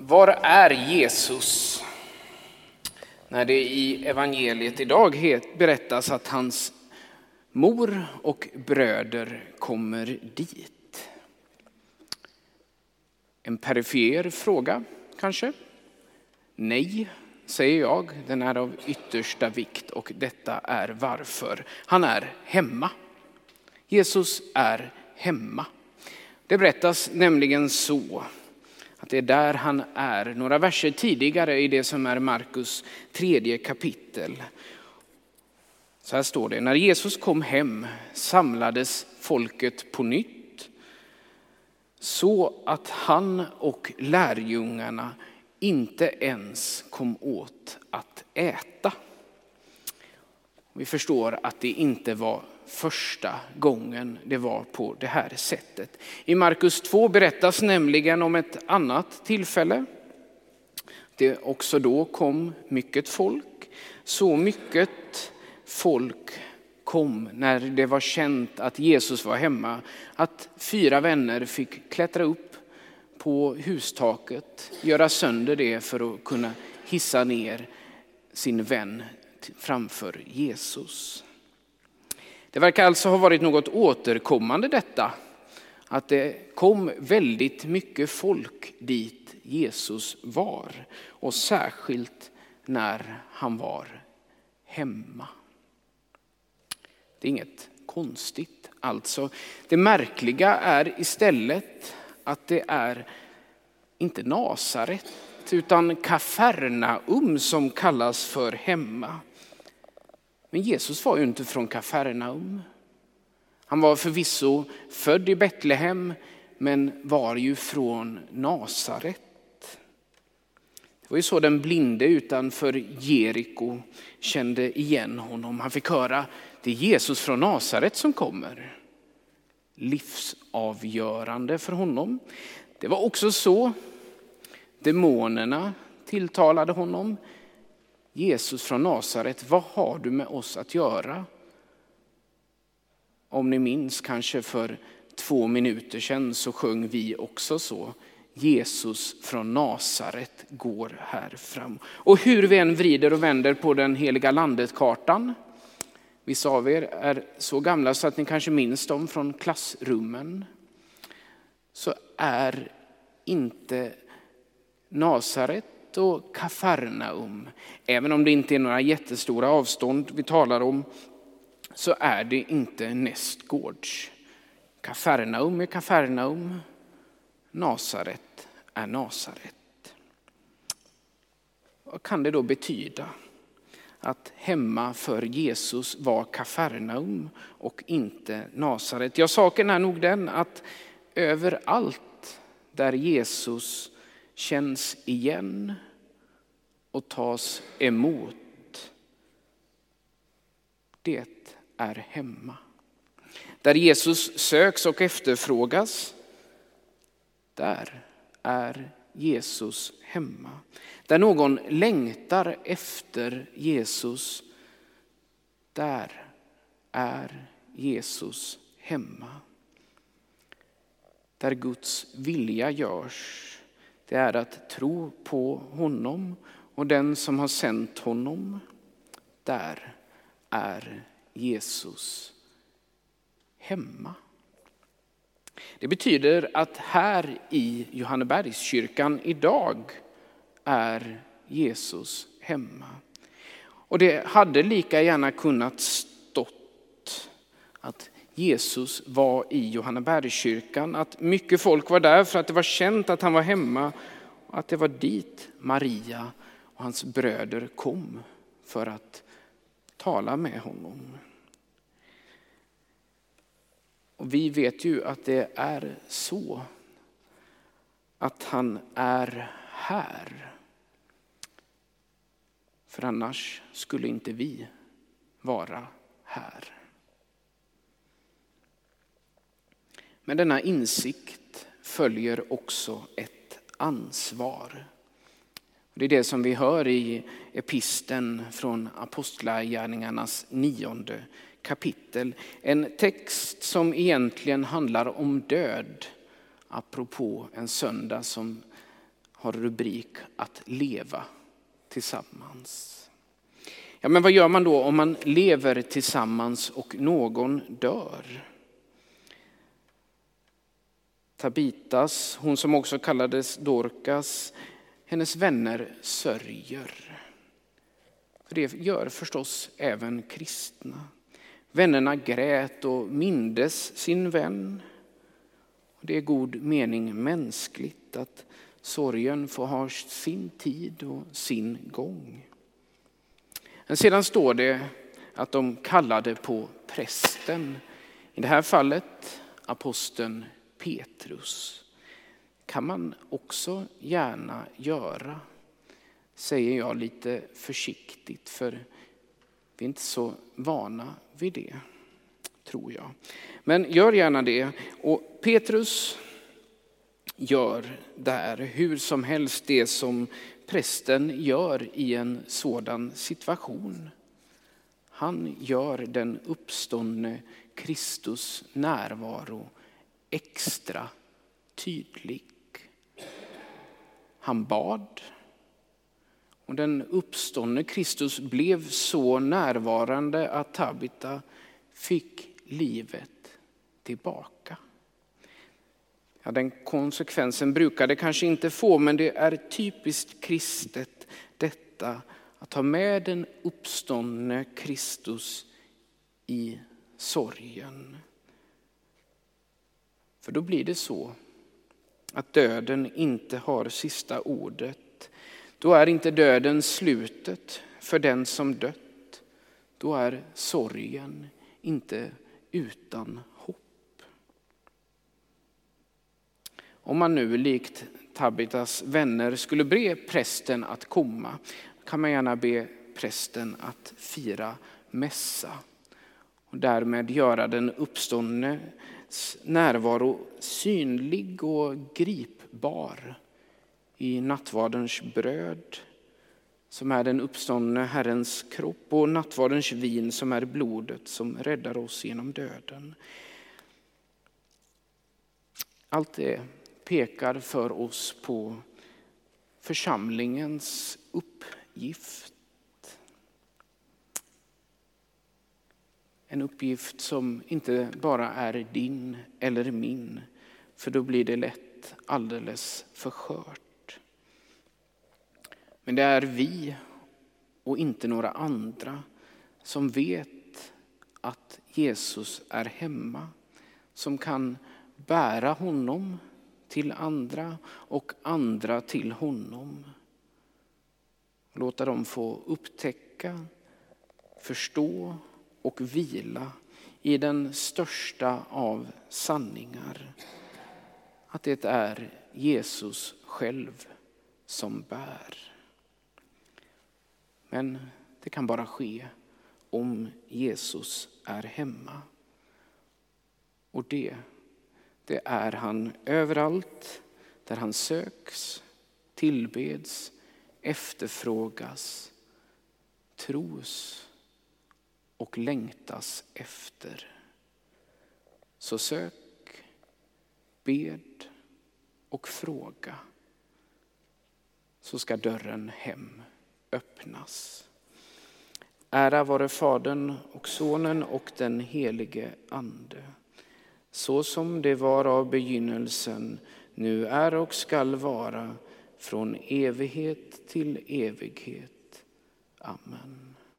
Var är Jesus? När det i evangeliet idag berättas att hans mor och bröder kommer dit. En perifer fråga kanske? Nej, säger jag. Den är av yttersta vikt och detta är varför. Han är hemma. Jesus är hemma. Det berättas nämligen så det är där han är. Några verser tidigare i det som är Markus tredje kapitel. Så här står det, när Jesus kom hem samlades folket på nytt så att han och lärjungarna inte ens kom åt att äta. Vi förstår att det inte var första gången det var på det här sättet. I Markus 2 berättas nämligen om ett annat tillfälle. Det också då kom mycket folk. Så mycket folk kom när det var känt att Jesus var hemma. Att fyra vänner fick klättra upp på hustaket, göra sönder det för att kunna hissa ner sin vän framför Jesus. Det verkar alltså ha varit något återkommande detta, att det kom väldigt mycket folk dit Jesus var och särskilt när han var hemma. Det är inget konstigt alltså. Det märkliga är istället att det är inte Nasaret utan Kafarnaum som kallas för hemma. Men Jesus var ju inte från Kafarnaum. Han var förvisso född i Betlehem men var ju från Nasaret. Det var ju så den blinde utanför Jeriko kände igen honom. Han fick höra det är Jesus från Nasaret som kommer. Livsavgörande för honom. Det var också så demonerna tilltalade honom. Jesus från Nasaret, vad har du med oss att göra? Om ni minns kanske för två minuter sedan så sjöng vi också så. Jesus från Nasaret går här fram. Och hur vi än vrider och vänder på den heliga landet-kartan, vissa av er är så gamla så att ni kanske minns dem från klassrummen, så är inte Nasaret och Kafarnaum, även om det inte är några jättestora avstånd vi talar om, så är det inte nästgårds. Kafarnaum är Kafarnaum, Nasaret är Nasaret. Vad kan det då betyda? Att hemma för Jesus var Kafarnaum och inte Nasaret. Ja, saken är nog den att överallt där Jesus känns igen och tas emot. Det är hemma. Där Jesus söks och efterfrågas, där är Jesus hemma. Där någon längtar efter Jesus, där är Jesus hemma. Där Guds vilja görs, det är att tro på honom och den som har sänt honom. Där är Jesus hemma. Det betyder att här i Johannebergskyrkan idag är Jesus hemma. Och det hade lika gärna kunnat stått att Jesus var i Johannebergskyrkan, att mycket folk var där för att det var känt att han var hemma och att det var dit Maria och hans bröder kom för att tala med honom. Och vi vet ju att det är så att han är här. För annars skulle inte vi vara här. Men denna insikt följer också ett ansvar. Det är det som vi hör i episten från Apostlagärningarnas nionde kapitel. En text som egentligen handlar om död, apropå en söndag som har rubrik att leva tillsammans. Ja, men vad gör man då om man lever tillsammans och någon dör? Tabitas, hon som också kallades Dorcas, hennes vänner sörjer. För det gör förstås även kristna. Vännerna grät och mindes sin vän. Det är god mening mänskligt att sorgen får ha sin tid och sin gång. Men sedan står det att de kallade på prästen. I det här fallet aposteln Petrus kan man också gärna göra, säger jag lite försiktigt, för vi är inte så vana vid det, tror jag. Men gör gärna det. Och Petrus gör där hur som helst det som prästen gör i en sådan situation. Han gör den uppståndne Kristus närvaro extra tydlig. Han bad och den uppståndne Kristus blev så närvarande att Tabita fick livet tillbaka. Ja, den konsekvensen brukar det kanske inte få, men det är typiskt kristet detta att ha med den uppståndne Kristus i sorgen. För då blir det så att döden inte har sista ordet. Då är inte döden slutet för den som dött. Då är sorgen inte utan hopp. Om man nu likt Tabitas vänner skulle be prästen att komma kan man gärna be prästen att fira mässa och därmed göra den uppståndne närvaro synlig och gripbar i nattvardens bröd som är den uppståndne Herrens kropp och nattvardens vin som är blodet som räddar oss genom döden. Allt det pekar för oss på församlingens uppgift. En uppgift som inte bara är din eller min, för då blir det lätt alldeles för skört. Men det är vi och inte några andra som vet att Jesus är hemma, som kan bära honom till andra och andra till honom. Låta dem få upptäcka, förstå och vila i den största av sanningar. Att det är Jesus själv som bär. Men det kan bara ske om Jesus är hemma. Och det det är han överallt där han söks, tillbeds, efterfrågas, tros och längtas efter. Så sök, bed och fråga så ska dörren hem öppnas. Ära vare Fadern och Sonen och den helige Ande så som det var av begynnelsen, nu är och skall vara, från evighet till evighet. Amen.